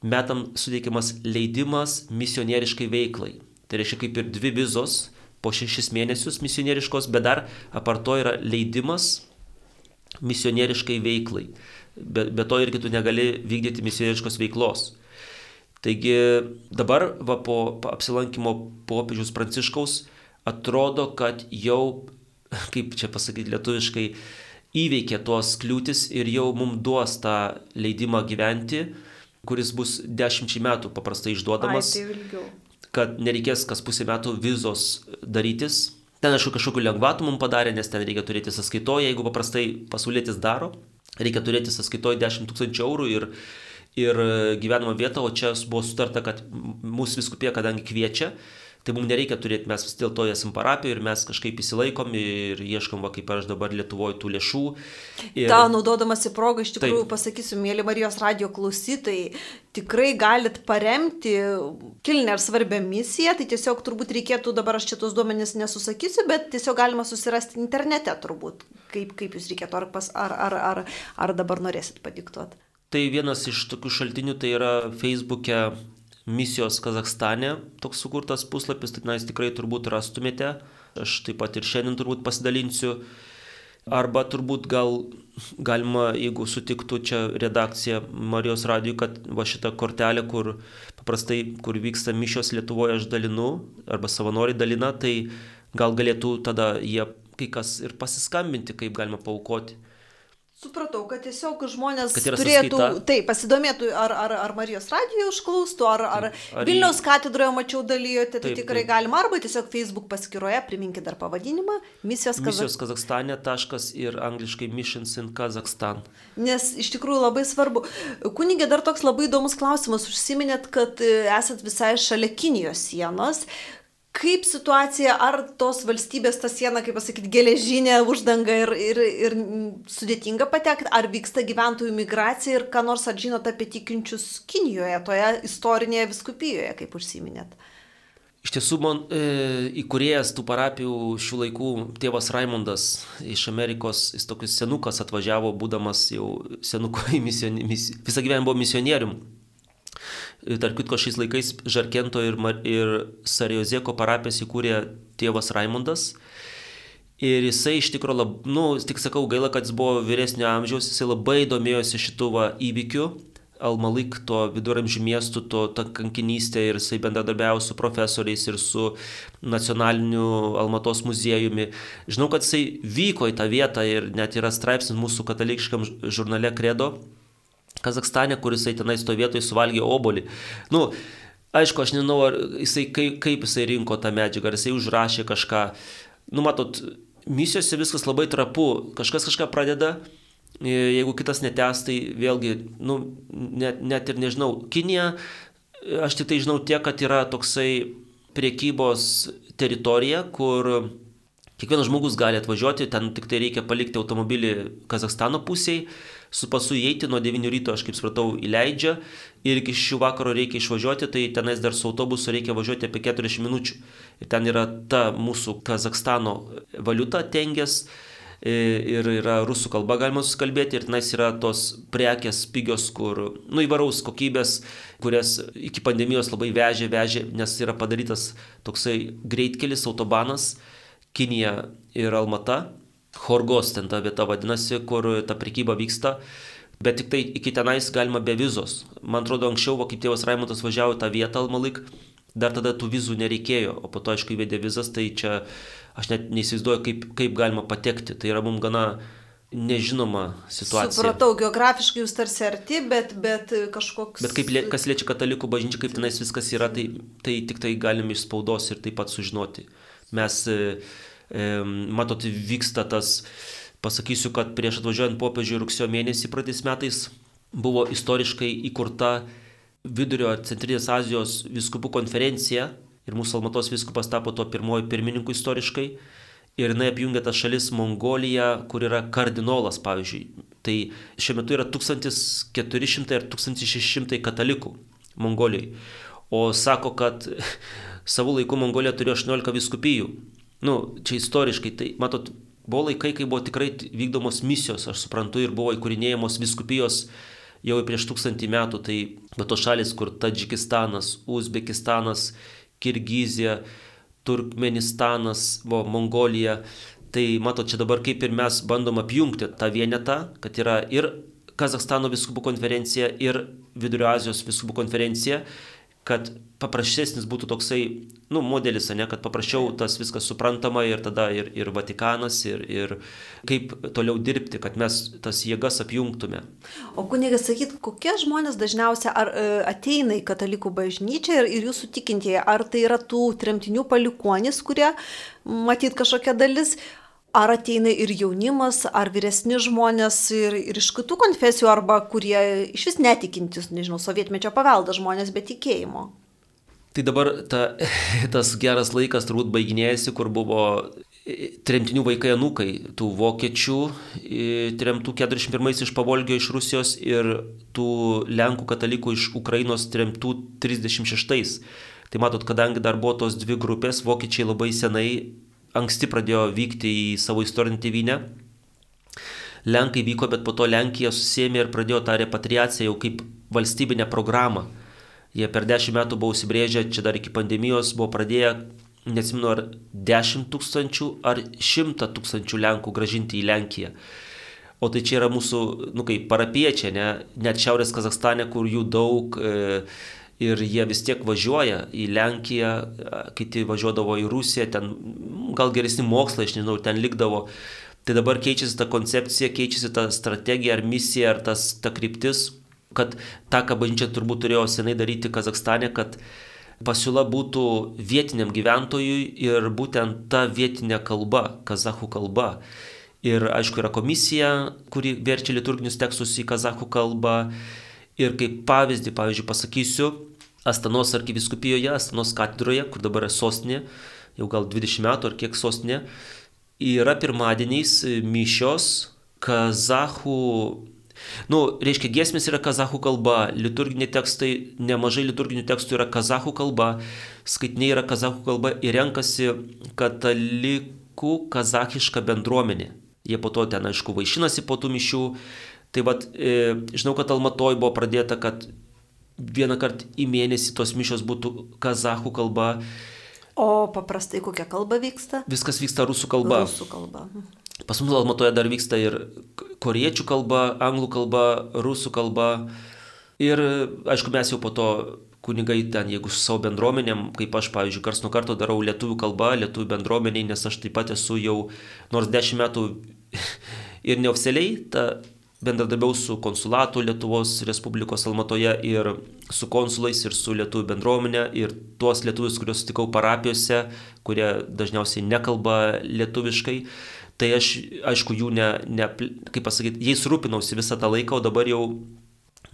metam suteikiamas leidimas misionieriškai veiklai. Tai reiškia kaip ir dvi vizos po šešis mėnesius misionieriškos, bet dar aparto yra leidimas misionieriškai veiklai. Be, be to irgi tu negali vykdyti misionieriškos veiklos. Taigi dabar va, po apsilankimo popiežius Pranciškaus atrodo, kad jau kaip čia pasakyti lietuviškai, įveikė tuos kliūtis ir jau mums duos tą leidimą gyventi, kuris bus dešimčiai metų paprastai išduodamas, Ai, tai kad nereikės kas pusę metų vizos darytis. Ten, aišku, kažkokiu lengvatu mums padarė, nes ten reikia turėti sąskaitoje, jeigu paprastai pasaulėtis daro, reikia turėti sąskaitoje 10 tūkstančių eurų ir, ir gyvenamą vietą, o čia buvo sutarta, kad mūsų viskupė, kadangi kviečia, Tai mums nereikia turėti, mes vis dėlto esam parapijoje ir mes kažkaip įsilaikom ir ieškom, va, kaip aš dabar Lietuvoje, tų lėšų. Ir... Ta, naudodamas į progą, iš tikrųjų Taip. pasakysiu, mėly Marijos radio klausytojai, tikrai galit paremti kilnę ir svarbę misiją, tai tiesiog turbūt reikėtų, dabar aš čia tos duomenys nesusakysiu, bet tiesiog galima susirasti internete turbūt, kaip, kaip jūs reikėtų, ar, pas, ar, ar, ar, ar dabar norėsit padiktuoti. Tai vienas iš tokių šaltinių tai yra Facebook'e misijos Kazakstane toks sukurtas puslapis, tai tenais tikrai turbūt rastumėte. Aš taip pat ir šiandien turbūt pasidalinsiu. Arba turbūt gal galima, jeigu sutiktų čia redakcija Marijos radijų, kad va šitą kortelę, kur paprastai, kur vyksta mišios Lietuvoje, aš dalinu, arba savanoriai dalina, tai gal galėtų tada jie kai kas ir pasiskambinti, kaip galima paukoti. Supratau, kad tiesiog žmonės kad turėtų, taip, pasidomėtų, ar, ar, ar Marijos radijoje užklaustų, ar, ar, ar Vilniaus katedroje mačiau dalyjote, tai taip, tikrai taip. galima, arba tiesiog Facebook paskyroje, priminkit dar pavadinimą, misijos, misijos Kazakstane taškas ir angliškai Missions in Kazakstan. Nes iš tikrųjų labai svarbu. Kunigė, dar toks labai įdomus klausimas, užsiminėt, kad e, esat visai šalia Kinijos sienos. Kaip situacija, ar tos valstybės ta siena, kaip pasakyti, geležinė uždanga ir, ir, ir sudėtinga patekti, ar vyksta gyventojų migracija ir ką nors ar žinote apie tikinčius Kinijoje, toje istorinėje viskupijoje, kaip užsiminėt? Iš tiesų, man e, įkurėjas tų parapijų šių laikų tėvas Raimondas iš Amerikos, jis tokius senukas atvažiavo, būdamas jau senuko į misionierių, mis, visą gyvenimą buvo misionierium. Tark kitko, šiais laikais Žarkento ir, ir Sariozėko parapijas įkūrė tėvas Raimondas. Ir jisai iš tikrųjų, lab, nu, tik sakau, gaila, kad jis buvo vyresnio amžiaus, jisai labai domėjosi šitų įvykių. Almalik, to viduramžių miestų, to ta kankinystė ir jisai bendradarbiavo su profesoriais ir su nacionaliniu Almatos muziejumi. Žinau, kad jisai vyko į tą vietą ir net yra straipsnis mūsų katalikiškam žurnale Kredo Kazakstane, kuris jisai tenai stovėtojai suvalgė obolį. Nu, aišku, aš nežinau, jisai, kaip, kaip jisai rinko tą medžiagą, ar jisai užrašė kažką. Nu, matot, misijose viskas labai trapu, kažkas kažką pradeda, e, jeigu kitas netęs, tai vėlgi, nu, net, net ir nežinau, Kinija, aš tik tai žinau tiek, kad yra toksai priekybos teritorija, kur kiekvienas žmogus gali atvažiuoti, ten tik tai reikia palikti automobilį Kazakstano pusėje su pasu įeiti nuo 9 ryto, aš kaip supratau, įleidžia ir iki šių vakaro reikia išvažiuoti, tai tenais dar su autobusu reikia važiuoti apie 40 minučių. Ir ten yra ta mūsų Kazakstano valiuta tengės ir yra rusų kalba galima susikalbėti ir tenais yra tos prekės pigios, kur, nu, įvaraus kokybės, kurias iki pandemijos labai vežė, vežė, nes yra padarytas toksai greitkelis, autobanas, Kinija ir Almata Horgos ten ta vieta vadinasi, kur ta prekyba vyksta. Bet tik tai iki tenais galima be vizos. Man atrodo, anksčiau, va, kaip tėvas Raimondas važiavo tą vietą Almalik, dar tada tų vizų nereikėjo, o po to, aišku, įvedė vizas, tai čia aš net neįsivaizduoju, kaip, kaip galima patekti. Tai yra mums gana nežinoma situacija. Supratau, geografiškai jūs tarsi arti, bet, bet kažkoks... Bet kaip, kas liečia katalikų bažnyčią, kaip tenais viskas yra, tai, tai tik tai galim iš spaudos ir taip pat sužinoti. Mes matot, vyksta tas, pasakysiu, kad prieš atvažiuojant popiežiui rugsėjo mėnesį praeitais metais buvo istoriškai įkurta Vidurio ir Centrinės Azijos viskupų konferencija ir mūsų Almatos viskupas tapo to pirmoji pirmininku istoriškai. Ir jinai apjungia tas šalis Mongolija, kur yra kardinolas, pavyzdžiui. Tai šiuo metu yra 1400 ir 1600 katalikų Mongolijoje. O sako, kad savo laiku Mongolija turėjo 18 viskupijų nu, čia istoriškai, tai matot, buvo laikai, kai buvo tikrai vykdomos misijos, aš suprantu, ir buvo įkūrinėjamos viskupijos jau prieš tūkstantį metų, tai bet tos šalis, kur Tadžikistanas, Uzbekistanas, Kirgizija, Turkmenistanas, buvo Mongolija, tai matot, čia dabar kaip ir mes bandom apjungti tą vienetą, kad yra ir Kazakstano viskupų konferencija, ir Vidurio Azijos viskupų konferencija, kad paprastesnis būtų toksai, nu, modelis, ne, kad paprasčiau tas viskas suprantama ir tada ir, ir Vatikanas, ir, ir kaip toliau dirbti, kad mes tas jėgas apjungtume. O kunigas, sakyt, kokie žmonės dažniausiai ar e, ateina į katalikų bažnyčią ir, ir jūsų tikintieji, ar tai yra tų tremtinių palikuonis, kurie matyt kažkokia dalis, ar ateina ir jaunimas, ar vyresni žmonės ir, ir iš kitų konfesijų, arba kurie iš vis netikintis, nežinau, sovietmečio paveldą žmonės be tikėjimo. Tai dabar ta, tas geras laikas turbūt baiginėjasi, kur buvo tremtinių vaikai anūkai, tų vokiečių tremtų 41 iš Pavolgio iš Rusijos ir tų Lenkų katalikų iš Ukrainos tremtų 36. Tai matot, kadangi dar buvo tos dvi grupės, vokiečiai labai senai, anksti pradėjo vykti į savo istorinį tėvynę. Lenkai vyko, bet po to Lenkija susėmė ir pradėjo tą repatriaciją jau kaip valstybinę programą. Jie per dešimt metų buvo užsibrėžę, čia dar iki pandemijos buvo pradėję, nesimenu, ar 10 tūkstančių ar 100 tūkstančių Lenkų gražinti į Lenkiją. O tai čia yra mūsų, nu kaip parapiečiai, ne? net Šiaurės Kazakstane, kur jų daug e, ir jie vis tiek važiuoja į Lenkiją, kiti važiuodavo į Rusiją, ten gal geresni mokslai, aš nežinau, ten likdavo. Tai dabar keičiasi ta koncepcija, keičiasi ta strategija ar misija, ar tas, ta kryptis kad tą, ką bažnyčia turbūt turėjo senai daryti Kazakstane, kad pasiūla būtų vietiniam gyventojui ir būtent ta vietinė kalba, kazahų kalba. Ir aišku, yra komisija, kuri verčia liturginius tekstus į kazahų kalbą. Ir kaip pavyzdį, pavyzdžiui, pasakysiu, Astanos arkiviskupijoje, Astanos katedroje, kur dabar sostinė, jau gal 20 metų ar kiek sostinė, yra pirmadieniais mišios kazahų Nu, reiškia, giesmės yra kazahų kalba, liturginiai tekstai, nemažai liturginių tekstų yra kazahų kalba, skaitiniai yra kazahų kalba ir renkasi katalikų kazahišką bendruomenę. Jie po to ten, aišku, vaišinasi po tų mišių. Tai vad, e, žinau, kad Almatoj buvo pradėta, kad vieną kartą į mėnesį tos mišios būtų kazahų kalba. O paprastai kokia kalba vyksta? Viskas vyksta rusų kalba. Rusų kalba. Pas mus Almatoje dar vyksta ir koriečių kalba, anglų kalba, rusų kalba. Ir aišku, mes jau po to kunigai ten, jeigu su savo bendruomenėm, kaip aš, pavyzdžiui, kars nuo karto darau lietuvių kalbą, lietuvių bendruomeniai, nes aš taip pat esu jau nors dešimt metų ir neoficialiai, ta bendradarbiau su konsulatu Lietuvos Respublikos Almatoje ir su konsulais ir su lietuvių bendruomenė ir tuos lietuvius, kuriuos sutikau parapijose, kurie dažniausiai nekalba lietuviškai. Tai aš, aišku, jų ne, ne kaip pasakyti, jais rūpinausi visą tą laiką, o dabar jau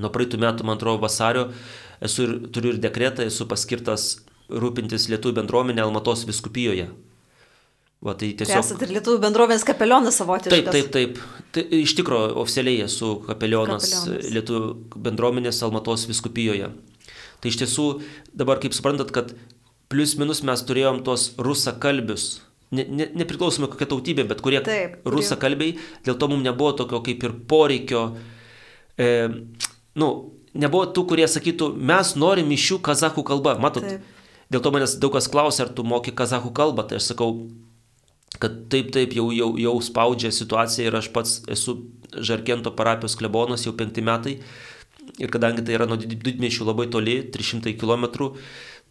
nuo praeitų metų, man atrodo, vasario esu ir turiu ir dekretą, esu paskirtas rūpintis lietuvių bendruomenė Almatos viskupijoje. Va, tai tiesiog... Tai esate ir lietuvių bendruomenės kapelionas savotiškas. Taip, taip, taip. Tai, iš tikrųjų, oficialiai esu kapelionas, kapelionas lietuvių bendruomenės Almatos viskupijoje. Tai iš tiesų, dabar kaip suprantat, kad plius minus mes turėjom tos rusakalbius ne, ne, nepriklausomai kokia tautybė, bet kurie Taip, rusakalbiai, dėl to mums nebuvo tokio kaip ir poreikio, e, nu, nebuvo tų, kurie sakytų, mes norim iš jų kazakų kalbą. Matot, taip. dėl to manęs daug kas klausia, ar tu moki kazakų kalbą, tai aš sakau, kad taip, taip, jau, jau, jau spaudžia situacija ir aš pats esu Žarkento parapijos klebonas jau penkti metai. Ir kadangi tai yra nuo didmešių labai toli, 300 km,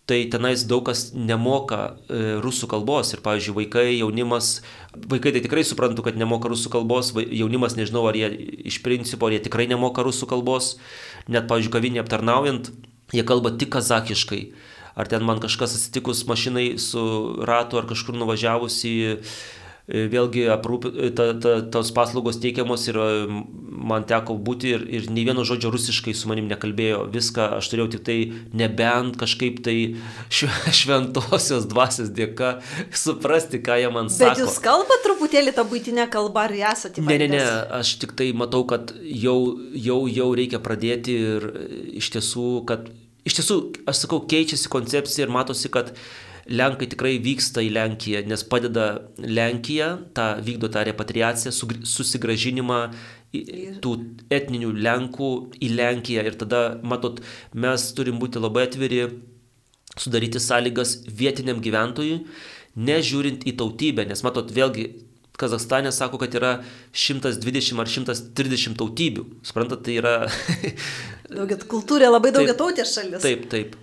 tai tenais daug kas nemoka e, rusų kalbos ir, pavyzdžiui, vaikai, jaunimas, vaikai tai tikrai suprantu, kad nemoka rusų kalbos, jaunimas nežinau, ar jie iš principo, ar jie tikrai nemoka rusų kalbos, net, pavyzdžiui, kavinė aptarnaujant, jie kalba tik kazakiškai. Ar ten man kažkas atsitikus mašinai su ratu ar kažkur nuvažiavus į E, vėlgi aprūp, e, ta, ta, tos paslaugos teikiamos ir e, man teko būti ir, ir nei vieno žodžio rusiškai su manim nekalbėjo. Viską aš turėjau tik tai nebent kažkaip tai šventosios dvasios dėka suprasti, ką jie man sako. Bet jūs kalbate truputėlį tą būtinę kalbą ar esate? Ne, ne, ne, aš tik tai matau, kad jau, jau, jau reikia pradėti ir iš tiesų, kad iš tiesų, aš sakau, keičiasi koncepcija ir matosi, kad Lenkai tikrai vyksta į Lenkiją, nes padeda Lenkija, ta, vykdo tą repatriaciją, susigražinimą tų etninių Lenkų į Lenkiją. Ir tada, matot, mes turim būti labai atviri, sudaryti sąlygas vietiniam gyventojui, nežiūrint į tautybę, nes matot, vėlgi Kazakstane sako, kad yra 120 ar 130 tautybių. Suprantat, tai yra... daugia kultūrė, labai daugia tautė šalis. Taip, taip.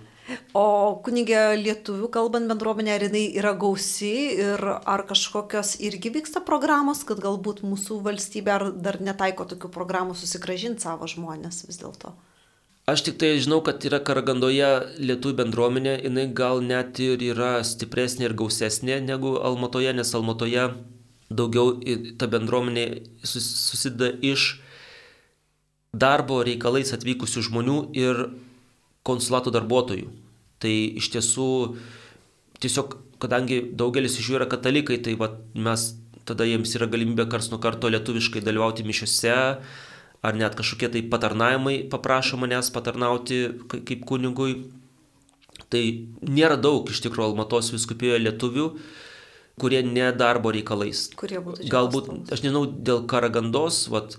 O kunigė lietuvių kalbant bendruomenė, ar jinai yra gausi ir ar kažkokios irgi vyksta programos, kad galbūt mūsų valstybė ar dar netaiko tokių programų susigražinti savo žmonės vis dėlto? Aš tik tai žinau, kad yra Karagandoje lietuvių bendruomenė, jinai gal net ir yra stipresnė ir gausesnė negu Almatoje, nes Almatoje daugiau ta bendruomenė susideda iš darbo reikalais atvykusių žmonių ir konsulato darbuotojų. Tai iš tiesų, tiesiog, kadangi daugelis iš jų yra katalikai, tai va, mes tada jiems yra galimybė kars nuo karto lietuviškai dalyvauti mišiuose, ar net kažkokie tai patarnavimai paprašo manęs patarnauti kaip kunigui. Tai nėra daug iš tikrųjų Almatos viskupijoje lietuvių, kurie ne darbo reikalais. Kurie būtų Galbūt, aš nežinau, dėl Karagandos, vat,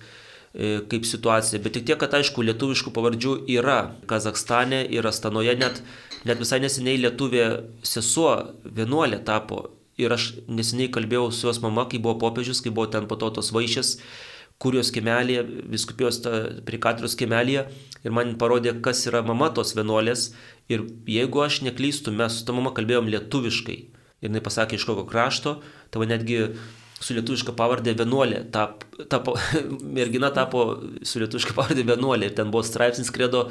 e, kaip situacija, bet tik tiek, kad aišku, lietuviškų pavardžių yra Kazakstane ir Astanoje, net, net visai neseniai lietuvė sesuo vienuolė tapo. Ir aš neseniai kalbėjau su jos mama, kai buvo popiežius, kai buvo ten po to tos vaišės, kurios kemelėje, viskupijos prie katros kemelėje ir man parodė, kas yra mama tos vienuolės. Ir jeigu aš neklystu, mes su ta mama kalbėjom lietuviškai ir jinai pasakė iš kokio krašto, tavo netgi su lietuviška pavardė vienuolė, tap, tapo, mergina tapo su lietuviška pavardė vienuolė ir ten buvo straipsnis kredo,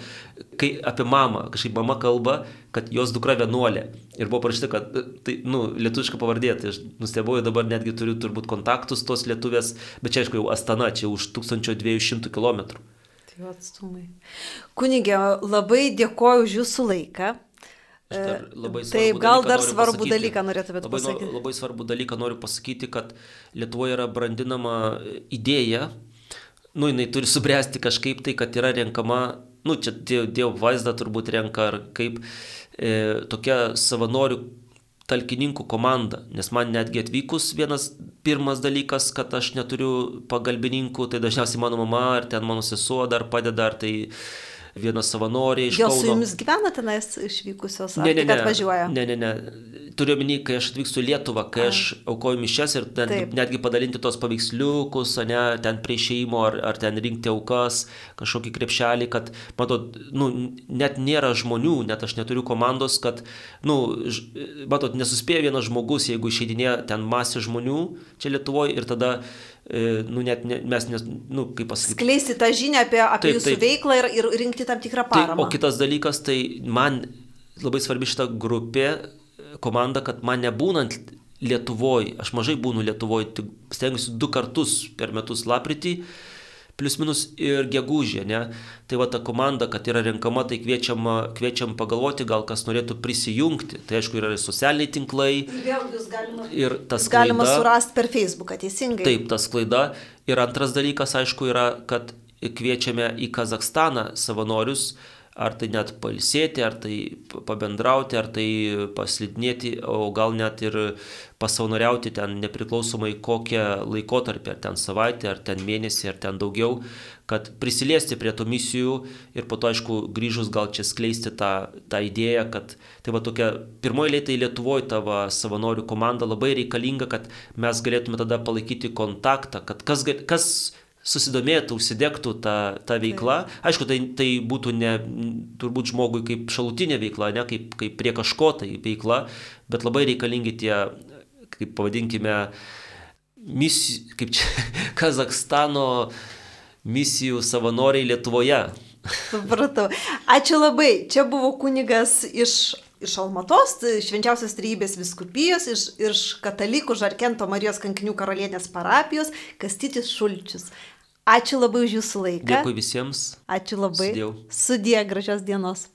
kai apie mamą, kažkaip mama kalba, kad jos dukra vienuolė. Ir buvo parašyta, kad tai, nu, lietuviška pavardė, tai aš nustebėjau, dabar netgi turiu turbūt kontaktus tos lietuvės, bet čia aišku jau Astana, čia už 1200 km. Tai atstumai. Kunigė, labai dėkoju už jūsų laiką. Labai Taip, gal dar svarbų pasakyti. dalyką norėtumėte labai, pasakyti. Labai svarbų dalyką noriu pasakyti, kad Lietuvoje yra brandinama idėja, nu, jinai turi subręsti kažkaip tai, kad yra renkama, nu, čia Dievo vaizdą turbūt renka, ar kaip e, tokia savanorių talkininkų komanda, nes man netgi atvykus vienas pirmas dalykas, kad aš neturiu pagalbininkų, tai dažniausiai mano mama ar ten mano sesuo dar padeda, ar tai viena savanorė iš Jos Kauno. Jos su jumis gyvena tenais išvykusios, ar ne, ne, tik atvažiuoja? Ne, ne, ne. Turiu omeny, kai aš atvykstu į Lietuvą, kai A. aš aukoju mišes ir ten, Taip. netgi padalinti tos paveiksliukus, ne, ten prie šeimo, ar, ar ten rinkti aukas, kažkokį krepšelį, kad, matot, nu, net nėra žmonių, net aš neturiu komandos, kad, nu, matot, nesuspėja vienas žmogus, jeigu išeidinė ten masė žmonių čia Lietuvoje ir tada nu, net ne, mes, nes, nu, kaip pasakyti. Skleisti tą žinią apie, apie taip, jūsų taip, veiklą ir, ir rinkti tam tikrą paramą. Tai, o kitas dalykas, tai man labai svarbi šita grupė, komanda, kad man nebūnant Lietuvoje, aš mažai būnu Lietuvoje, tik stengiuosi du kartus per metus lapritį, plius minus ir gegužė, ne? Tai va ta komanda, kad yra renkama, tai kviečiam, kviečiam pagalvoti, gal kas norėtų prisijungti. Tai aišku, yra ir socialiniai tinklai. Ir vėl jūs galima, ir tas galima surasti per Facebooką, teisingai. Taip, tas klaida. Ir antras dalykas, aišku, yra, kad kviečiame į Kazakstaną savanorius, ar tai net palsėti, ar tai pabendrauti, ar tai paslidinėti, o gal net ir pasaunoriauti ten nepriklausomai kokią laikotarpį, ar ten savaitę, ar ten mėnesį, ar ten daugiau, kad prisiliesti prie tų misijų ir po to, aišku, grįžus gal čia skleisti tą, tą idėją, kad tai va tokia pirmoji lėtai Lietuvoje tavo savanorių komanda labai reikalinga, kad mes galėtume tada palaikyti kontaktą, kad kas, kas susidomėtų, užsidegtų tą, tą veiklą. Aišku, tai, tai būtų ne turbūt žmogui kaip šalutinė veikla, ne kaip, kaip prie kažko tai veikla, bet labai reikalingi tie, kaip pavadinkime, misi, kaip čia, Kazakstano misijų savanoriai Lietuvoje. Supratau. Ačiū labai. Čia buvo kunigas iš iš Almatos, švenčiausios trybės viskupijos, iš, iš katalikų Žarkento Marijos kankinių karalienės parapijos, Kastytis Šulčius. Ačiū labai už jūsų laiką. Dėkui visiems. Ačiū labai. Sudėjau. Sudė, gražios dienos.